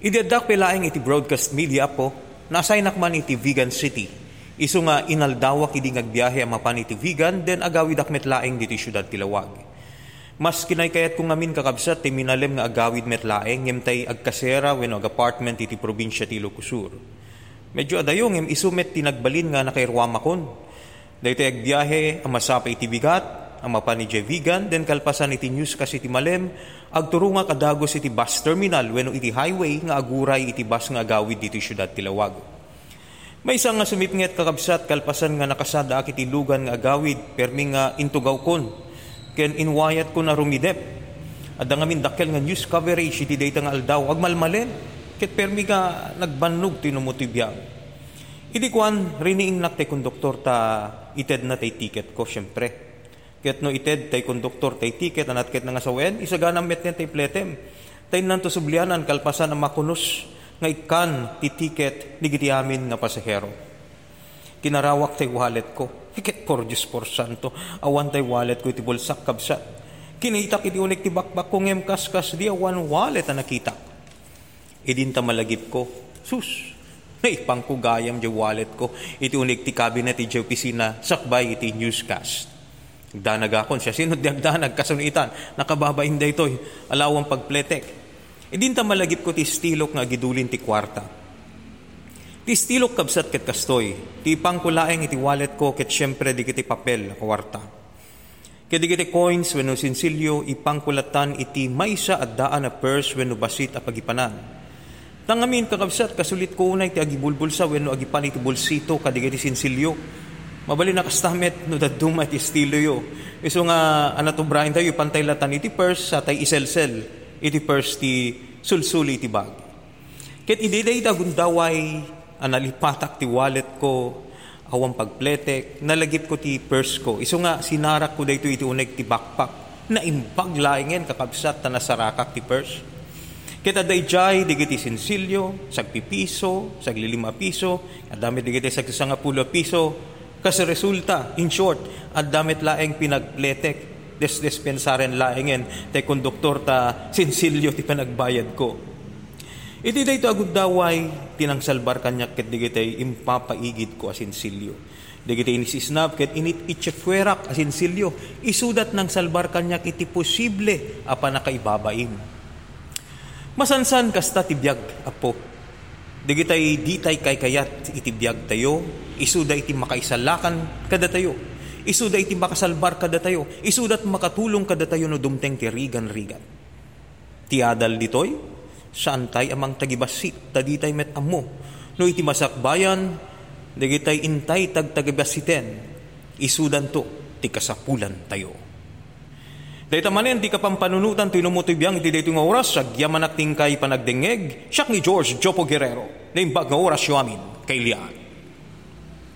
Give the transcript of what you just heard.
Idedak pelaeng iti broadcast media po, nasaynak man iti Vegan City. Iso nga inaldawa kidi ngagbiyahe ang mapan iti vegan, den agawid akmet laeng diti syudad Tilawag. Mas kinaykayat kung amin kakabsat ti minalem nga agawid met laeng, ngem agkasera wenno ag apartment iti probinsya ti Ilocosur. Medyo adayo ngem isumet tinagbalin nga nakairwamakon. Dahito agbiyahe ang masapa iti bigat, ang mapan ni vegan, den kalpasan iti news kasi iti malem, agturunga kadagos iti bus terminal wenno iti highway nga aguray iti bus nga agawid diti syudad Tilawag. May isa nga sumipnget kakabsat kalpasan nga nakasada ak iti lugan nga agawid permi nga intugaw kon ken inwayat ko na rumidep. Adda nga min dakkel nga news coverage iti data nga aldaw agmalmalen ket permi nga nagbannog tinumutibiyang. Idi kwan riniing nak tay konduktor ta ited na tay ticket ko syempre. Ket no ited tay konduktor tay ticket anat ket nga sawen isagana met tay pletem. Tay nanto sublianan kalpasan ang makunos nga ikan ti ticket ni giti amin nga pasahero. Kinarawak tay wallet ko. Hikit por Diyos por santo. Awan tay wallet ko iti bulsak kabsat. Kinita iti unik ti bakbak ko ngem kaskas di awan wallet na nakita. Idinta malagip ko. Sus, naipang ko gayam di wallet ko. Iti unik ti cabinet iti opisina sakbay iti newscast. Danag akon siya. Sino di agdanag kasunitan? Nakababain da ito. Alawang pagpletek. Idinta malagip ko ti stilok nga gidulin ti kwarta. Ti stilok kabsat ket kastoy. Ti pangkulaeng iti wallet ko ket syempre di kiti papel kwarta. Ket di kiti coins wenno sinsilyo ipangkulatan iti maysa at daan na purse wenno basit a pagipanan. Tangamin kakabsat kasulit ko unay ti agibulbulsa wenno agipan iti bulsito kadigiti sinsilyo. Mabali na kastamet no daduma iti estilo yo. Iso nga anatobrahin tayo pantay latan iti purse sa tay iselsel iti first ti sulsuli ti bag. Ket ididay da gundaway analipatak ti wallet ko awang pagpletek, nalagip ko ti purse ko. Iso nga sinarak ko dayto iti uneg ti backpack na imbag laingen kakabsat ta nasarakak ti purse. Kita dayjay digiti sinsilyo, sagpipiso, saglilima piso, at damit digiti sagsanga pulo piso, kasi resulta, in short, at damit laeng pinagpletek, des dispensaren laengen tay konduktor ta sinsilyo ti panagbayad ko. Iti dayto agud daway tinangsalbar kanya ket digitay impapaigid ko asinsilyo. Digitay inisisnab ket init itchefwerak asinsilyo. Isudat ng salbar kanya iti posible apa nakaibabaim. Masansan kasta tibiyag apo. Digitay ditay kay kayat iti tayo, isuda iti makaisalakan kada tayo Isuda iti makasalbar kada tayo. Isudat makatulong kada tayo no dumteng ti rigan-rigan. Tiadal ditoy, saan tay amang tagibasit, taditay met amo. No iti masakbayan, dagitay intay tagtagibasiten, isudan to, ti kasapulan tayo. Dahil tamanen, di ka pampanunutan tinumutibiyang iti dito nga oras, sagyaman akting kay panagdengeg, siyak ni George Jopo Guerrero, na imbag nga oras yo amin, kay Lian.